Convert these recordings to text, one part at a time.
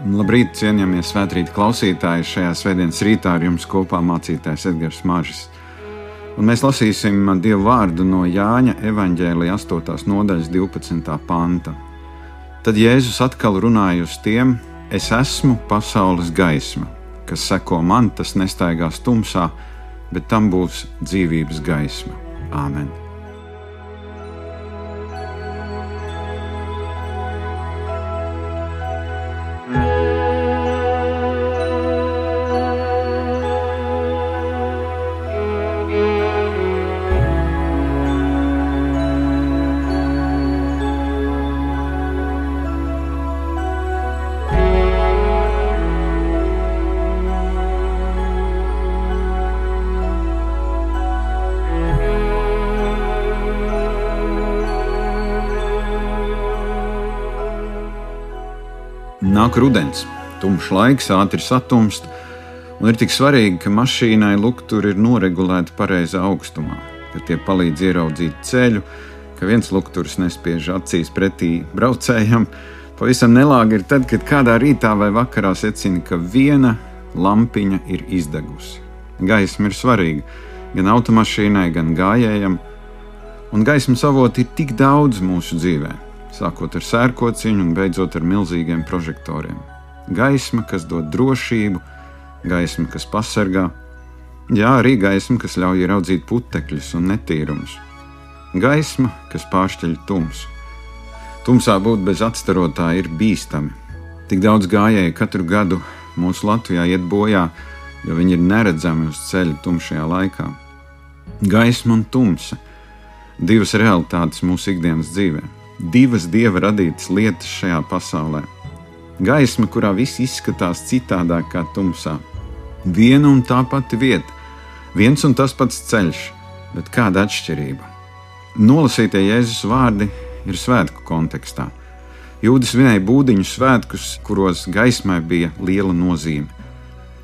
Labrīt, cienījamie svētkrīt klausītāji! Šajā svētdienas rītā ar jums kopā mācītājs Edgars. Un mēs lasīsim Dievu vārdu no Jāņa evanģēlija 8. nodaļas 12. panta. Tad Jēzus atkal runāja uz tiem: Es esmu pasaules gaisma, kas seko man, tas nestaigās tumsā, bet tam būs dzīvības gaisma. Āmen! Nāk rudens, tumšs laiks, ātri satumst, un ir tik svarīgi, ka mašīnai lukturi ir noregulēti pareizā augstumā, ka tie palīdz ieraudzīt ceļu, ka viens lukturis nespiež acīs pretī braucējam. Pavisam nelāgi ir tad, kad kādā rītā vai vakarā secina, ka viena lampiņa ir izdegusi. Gaisma ir svarīga gan automašīnai, gan gājējam, un gaismas avoti ir tik daudz mūsu dzīvēm sākot ar sērkociņu un beidzot ar milzīgiem prožektoriem. Gaisma, kas dod drošību, gaisma, kas pasargā, jā, arī gaisma, kas ļauj ieraudzīt putekļus un netīrumus. Gaisma, kas pāršķeļ tumsu. Tumsā būt bez atstarotā ir bīstami. Tik daudz gājēju katru gadu mūsu Latvijā iet bojā, jo viņi ir neredzami uz ceļa tumšajā laikā. Gaisma un tumsa - divas realitātes mūsu ikdienas dzīvēm divas dieva radītas lietas šajā pasaulē. Gaisma, kurā viss izskatās citādāk kā tumsā. Viena un tā pati vieta, viens un tas pats ceļš, bet kāda atšķirība? Nolasītie Jēzus vārdi ir svētku kontekstā. Jūdas vinēja būdiņu svētkus, kuros gaismai bija liela nozīme.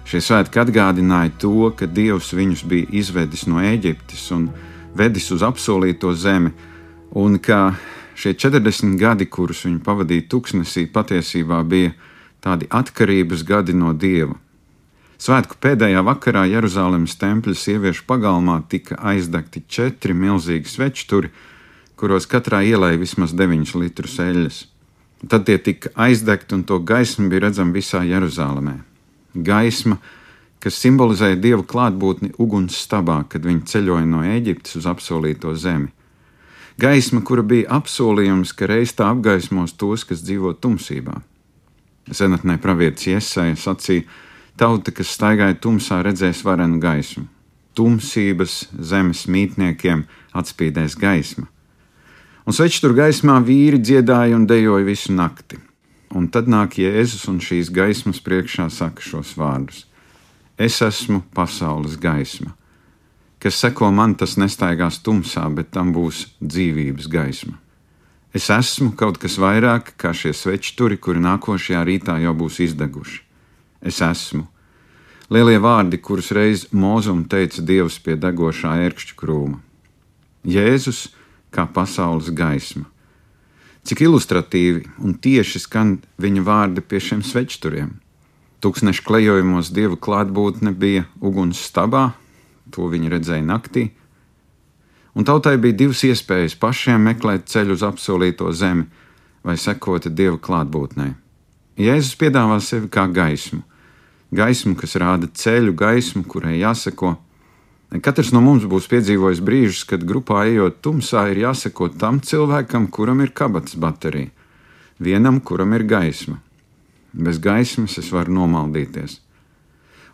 Šie svētki atgādināja to, ka Dievs viņus bija izvedis no Eģiptes un vedis uz apsolīto zemi, un ka Šie 40 gadi, kurus viņi pavadīja tuksnesī, patiesībā bija tādi atkarības gadi no dieva. Svētku pēdējā vakarā Jeruzalemes tempļa sieviešu pagalmā tika aizdegti četri milzīgi svečturi, kuros katrā ielēja vismaz 9 litrus eļļas. Tad tie tika aizdegti, un to gaismu bija redzama visā Jeruzalemē. Gaisma, kas simbolizēja dievu klātbūtni uguns stabā, kad viņi ceļoja no Eģiptes uz apsolīto zemi. Gaisma, kura bija apsolījums, ka reiz tā apgaismos tos, kas dzīvo tumsībā. Senatnē pravietis Iesaija sacīja, tauta, kas staigāja tumsā, redzēs varenu gaismu. Tumsības zemes mītniekiem atspīdēs gaisma. Un svečtur gaismā vīri dziedāja un dejoja visu nakti. Un tad nāk Jēzus un šīs gaismas priekšā saka šos vārdus: Es esmu pasaules gaisma kas seko man, tas nestaigās tumsā, bet tam būs dzīvības gaisma. Es esmu kaut kas vairāk kā šie svečturi, kuri nākošajā rītā jau būs izdeguši. Es esmu. Lielie vārdi, kurus reiz Mozum teica Dievs pie degošā ērkšķa krūma. Jēzus kā pasaules gaisma. Cik ilustratīvi un tieši skan viņa vārdi pie šiem svečturiem. Tūkstneša klejojumos dieva klātbūtne bija uguns stabā, To viņi redzēja naktī. Un tautai bija divas iespējas pašiem meklēt ceļu uz apsolīto zemi vai sekot dieva klātbūtnē. Jēzus piedāvā sevi kā gaismu, gaismu, kas rāda ceļu, gaismu, kurai jāseko. Katrs no mums būs piedzīvojis brīžus, kad grupā ejot tumsā, ir jāseko tam cilvēkam, kuram ir kabatas baterija, vienam, kuram ir gaisma. Bez gaismas es varu nomaldīties.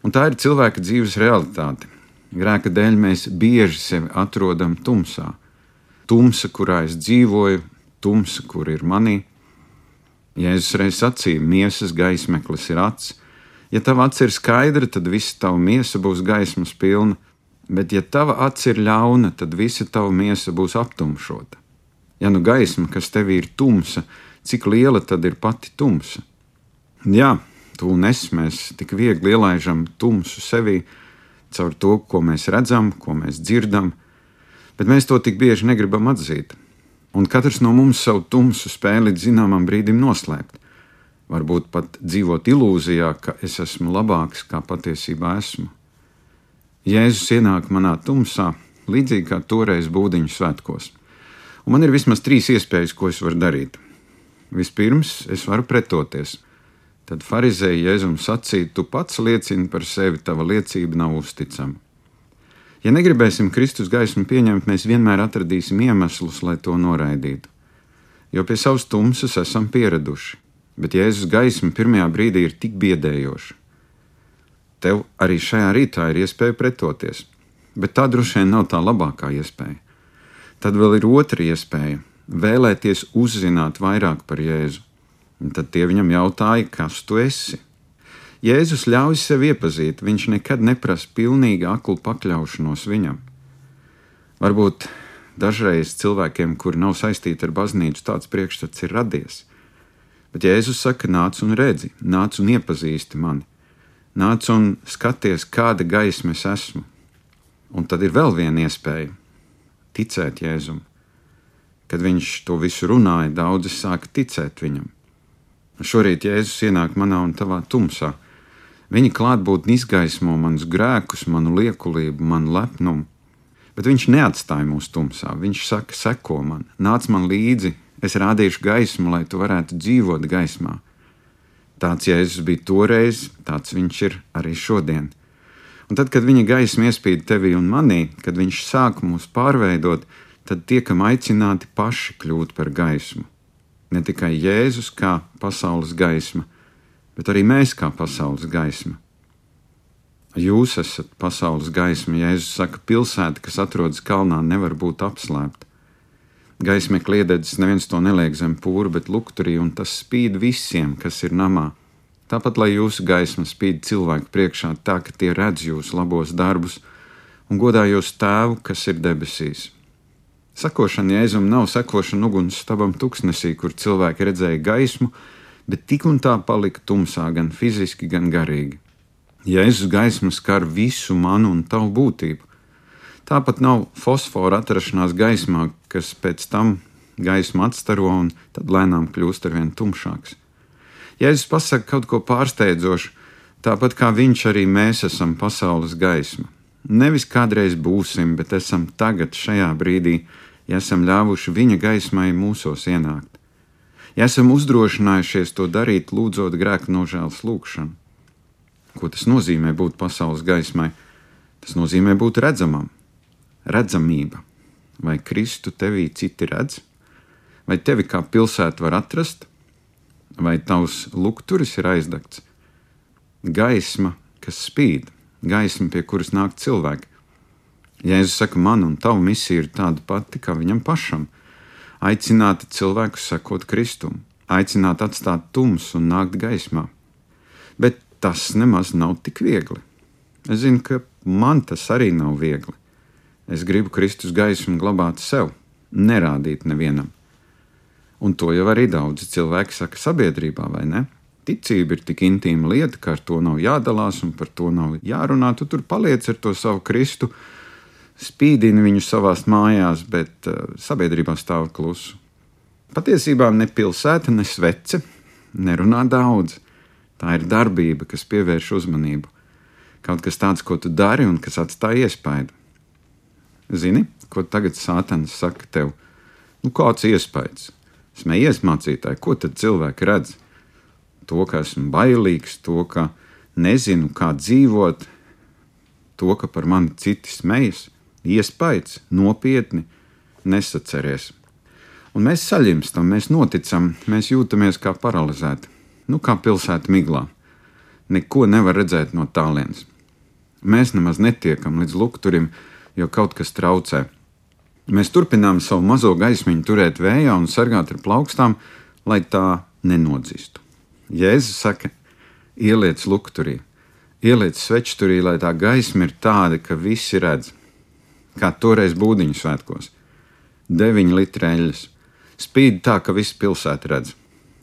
Un tā ir cilvēka dzīves realitāte. Grēka dēļ mēs bieži sevi atrodam tumsā. Tumsa, kurā es dzīvoju, tumsa, kur ir manī. Jēzus reiz sacīja, miesas gaismeklis ir acis. Ja tava acis ir skaidra, tad visa tava miesa būs gaismas pilna, bet ja tava acis ir ļauna, tad visa tava miesa būs aptumšota. Ja nu gaisma, kas tevī ir tumsa, cik liela tad ir pati tumsa? Jā, tu un es mēs tik viegli ielaižam tumsu sevī, caur to, ko mēs redzam, ko mēs dzirdam, bet mēs to tik bieži negribam atzīt. Un katrs no mums savu tumsu spēli līdz zināmam brīdim noslēpt. varbūt pat dzīvot ilūzijā, ka es esmu labāks, kā patiesībā esmu. Jēzus ienāk manā tumsā, līdzīgi kā toreiz būdiņu svētkos. Un man ir vismaz trīs iespējas, ko es varu darīt. Vispirms, es varu pretoties. Tad farizēji Jēzum sacīja, tu pats liecini par sevi, tava liecība nav uzticama. Ja negribēsim Kristus gaismu pieņemt, mēs vienmēr atradīsim iemeslus, lai to noraidītu. Jo pie savas tumsas esam pieraduši, bet Jēzus gaisma pirmajā brīdī ir tik biedējoša. Tev arī šajā rītā ir iespēja pretoties, bet tā droši vien nav tā labākā iespēja. Tad vēl ir otra iespēja - vēlēties uzzināt vairāk par Jēzu. Un tad tie viņam jautāja, kas tu esi? Jēzus ļauj sevi iepazīt, viņš nekad neprasa pilnīgi aklu pakļaušanos viņam. Varbūt dažreiz cilvēkiem, kuri nav saistīti ar baznīcu, tāds priekšstats ir radies. Bet Jēzus saka, nāc un redzi, nāc un iepazīsti mani, nāc un skaties, kāda gaisma es esmu. Un tad ir vēl viena iespēja - ticēt Jēzum. Kad viņš to visu runāja, daudzi sāka ticēt viņam. Šorīt Jēzus ienāk manā un tavā tumsā. Viņa klātbūtne izgaismo manus grēkus, manu liekulību, manu lepnumu. Bet viņš neatstāja mūs tumsā. Viņš saka, seko man, nāc man līdzi, es rādīšu gaismu, lai tu varētu dzīvot gaismā. Tāds Jēzus bija toreiz, tāds viņš ir arī šodien. Un tad, kad viņa gaisma iespīd tevī un manī, kad viņš sāk mūs pārveidot, tad tiekam aicināti paši kļūt par gaismu ne tikai Jēzus kā pasaules gaisma, bet arī mēs kā pasaules gaisma. Jūs esat pasaules gaisma, Jēzus saka, pilsēta, kas atrodas kalnā, nevar būt apslēpta. Gaisma kliededzis, neviens to neliek zem pūra, bet lukturī, un tas spīd visiem, kas ir namā. Tāpat, lai jūsu gaisma spīd cilvēku priekšā, tā ka tie redz jūsu labos darbus un godā jūs tēvu, kas ir debesīs. Sakošana Jēzum nav sekošana ugunsstabam tuksnesī, kur cilvēki redzēja gaismu, bet tik un tā palika tumsā gan fiziski, gan garīgi. Jēzus gaisma skar visu manu un tavu būtību. Tāpat nav fosfora atrašanās gaismā, kas pēc tam gaismu atstaro un tad lēnām kļūst ar vien tumšāks. Jēzus pasaka kaut ko pārsteidzošu, tāpat kā viņš arī mēs esam pasaules gaisma. Nevis kādreiz būsim, bet esam tagad, šajā brīdī, ja esam ļāvuši viņa gaismai mūsos ienākt. Ja esam uzdrošinājušies to darīt, lūdzot grēku nožēlas lūgšanu. Ko tas nozīmē būt pasaules gaismai? Tas nozīmē būt redzamam, redzamība. Vai Kristu tevī citi redz, vai tevi kā pilsētu var atrast, vai tavs lukturis ir aizdegts? Gaisma, kas spīd, gaisma, pie kuras nāk cilvēki. Jēzus saka, man un tava misija ir tāda pati kā viņam pašam - aicināt cilvēkus sekot Kristum, aicināt atstāt tumsu un nākt gaismā. Bet tas nemaz nav tik viegli. Es zinu, ka man tas arī nav viegli. Es gribu Kristus gaismu glabāt sev, nerādīt nevienam. Un to jau arī daudzi cilvēki saka sabiedrībā, vai ne? Ticība ir tik intīma lieta, ka ar to nav jādalās un par to nav jārunā. Tu tur paliec ar to savu Kristu, spīdini viņu savās mājās, bet uh, sabiedrībā stāv klusu. Patiesībā ne pilsēta, ne svece nerunā daudz. Tā ir darbība, kas pievērš uzmanību. Kaut kas tāds, ko tu dari un kas atstāja iespaidu. Zini, ko tagad Sātans saka tev? Nu, kāds iespējas? Smējies mācītāji, ko tad cilvēki redz? To, ka esmu bailīgs, to, ka nezinu, kā dzīvot, to, ka par mani citi smejas, iespējas, nopietni nesaceries. Un mēs saļimstam, mēs noticam, mēs jūtamies kā paralizēti, nu kā pilsēta miglā. Neko nevar redzēt no tālienes. Mēs nemaz netiekam līdz lukturim, jo kaut kas traucē. Mēs turpinām savu mazo gaismiņu turēt vējā un sargāt ar plaukstām, lai tā nenodzistu. Jēzus saka, ieliec lukturī, ieliec svečturī, lai tā gaisma ir tāda, ka visi redz. Kā toreiz būdiņu svētkos. Deviņi litri eļļas. Spīd tā, ka visi pilsēta redz.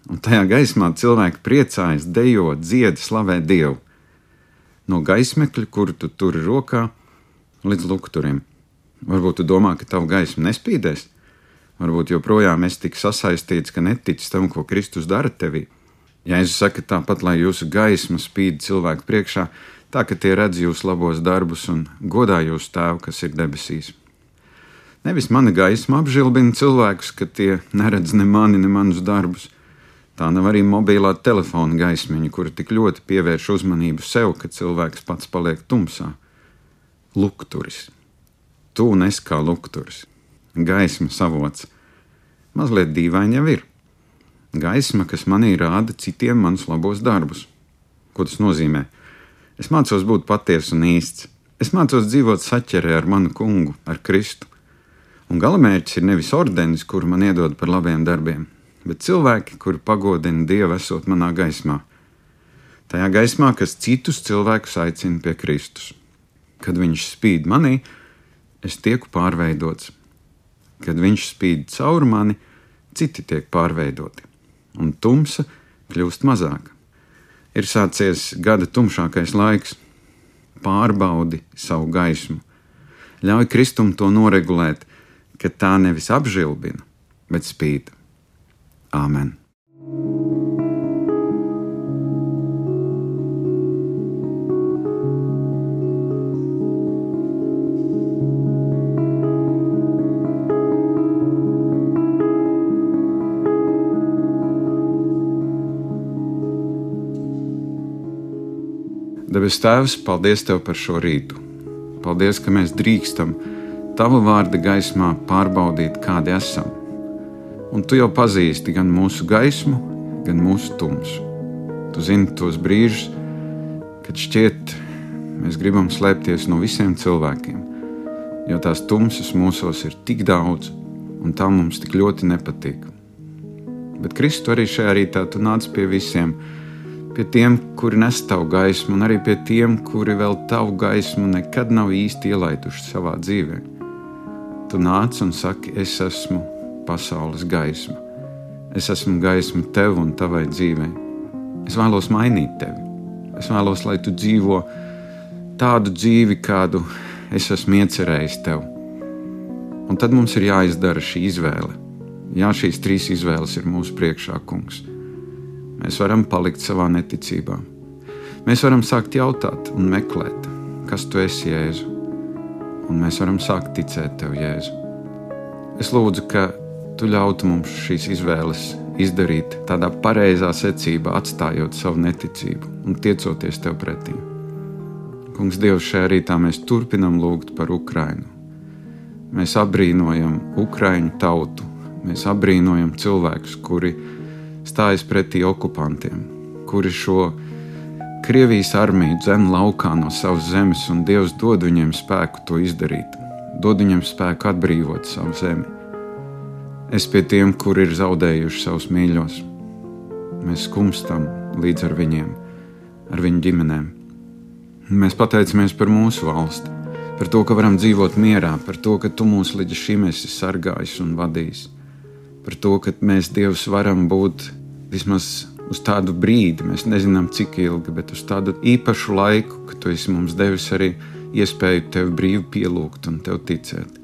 Un tajā gaismā cilvēki priecājas, dejo, dzied, slavē Dievu. No gaismekļa, kuru tu turi rokā, līdz lukturim. Varbūt tu domā, ka tava gaisma nespīdēs. Varbūt joprojām esi tik sasaistīts, ka netici tam, ko Kristus dara tevī Jēzus saka, tāpat lai jūsu gaisma spīd cilvēku priekšā, tā ka tie redz jūsu labos darbus un godā jūsu tēvu, kas ir debesīs. Nevis mana gaisma apžilbina cilvēkus, ka tie neredz ne mani, ne manus darbus. Tā nav arī mobilā telefona gaismiņa, kura tik ļoti pievērš uzmanību sev, ka cilvēks pats paliek tumsā. Lukturis. Tu un es kā lukturis. Gaisma savots. Mazliet dīvaini jau ir. Gaisma, kas manī rāda citiem manus labos darbus. Ko tas nozīmē? Es mācos būt patiesa un īsts. Es mācos dzīvot saķerē ar manu kungu, ar Kristu. Un galamērķis ir nevis ordenis, kuru man iedod par labiem darbiem, bet cilvēki, kuri pagodina Dievu, esot manā gaismā. Tajā gaismā, kas citus cilvēkus aicina pie Kristus. Kad viņš spīd manī, es tieku pārveidots. Kad viņš spīd cauri mani, citi tiek pārveidoti un tumsa kļūst mazāka. Ir sācies gada tumšākais laiks, pārbaudi savu gaismu, ļauj Kristum to noregulēt, ka tā nevis apžilbina, bet spīd. Āmen! Debes Tēvs, paldies Tev par šo rītu. Paldies, ka mēs drīkstam Tava vārda gaismā pārbaudīt, kādi esam. Un Tu jau pazīsti gan mūsu gaismu, gan mūsu tumsu. Tu zini tos brīžus, kad šķiet, mēs gribam slēpties no visiem cilvēkiem, jo tās tumsas mūsos ir tik daudz, un tā mums tik ļoti nepatīk. Bet Kristu arī šajā rītā tu nāc pie visiem, pie tiem, kuri nes tavu gaismu, un arī pie tiem, kuri vēl tavu gaismu nekad nav īsti ielaiduši savā dzīvē. Tu nāc un saki, es esmu pasaules gaisma. Es esmu gaisma tev un tavai dzīvei. Es vēlos mainīt tevi. Es vēlos, lai tu dzīvo tādu dzīvi, kādu es esmu iecerējis tev. Un tad mums ir jāizdara šī izvēle. Jā, šīs trīs izvēles ir mūsu priekšā, kungs. Mēs varam palikt savā neticībā. Mēs varam sākt jautāt un meklēt, kas tu esi, Jēzu, un mēs varam sākt ticēt tev, Jēzu. Es lūdzu, ka tu ļautu mums šīs izvēles izdarīt tādā pareizā secībā, atstājot savu neticību un tiecoties tev pretī. Kungs, Dievs, šajā rītā mēs turpinam lūgt par Ukrajinu. Mēs apbrīnojam Ukraiņu tautu, mēs apbrīnojam cilvēkus, kuri stājas pretī okupantiem, kuri šo Krievijas armiju dzen laukā no savas zemes, un Dievs dod viņiem spēku to izdarīt, dod viņiem spēku atbrīvot savu zemi. Es pie tiem, kuri ir zaudējuši savus mīļos, mēs skumstam līdz ar viņiem, ar viņu ģimenēm. Mēs pateicamies par mūsu valsti, par to, ka varam dzīvot mierā, par to, ka tu mūs līdz šim esi sargājis un vadījis, par to, ka mēs Dievs varam būt vismaz uz tādu brīdi, mēs nezinām, cik ilgi, bet uz tādu īpašu laiku, ka tu esi mums devis arī iespēju tevi brīvi pielūgt un tev ticēt.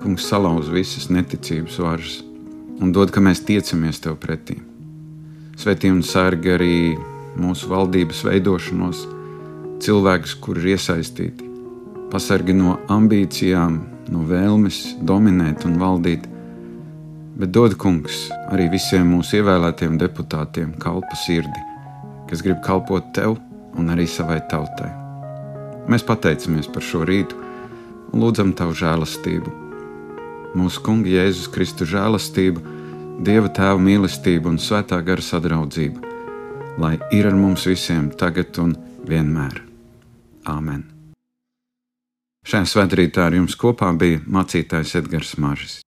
Kungs salauz visas neticības varas un dod, ka mēs tiecamies tev pretī. Svetī un sārgi arī mūsu valdības veidošanos, cilvēkus, kur ir iesaistīti. Pasargi no ambīcijām, no vēlmes dominēt un valdīt bet dod kungs arī visiem mūsu ievēlētiem deputātiem kalpu sirdi, kas grib kalpot tev un arī savai tautai. Mēs pateicamies par šo rītu un lūdzam tavu žēlastību. Mūsu kunga Jēzus Kristus žēlastība, Dieva tēva mīlestība un svētā gara sadraudzība, lai ir ar mums visiem tagad un vienmēr. Āmen! Šajā svētkrītā ar jums kopā bija mācītājs Edgars Mažis.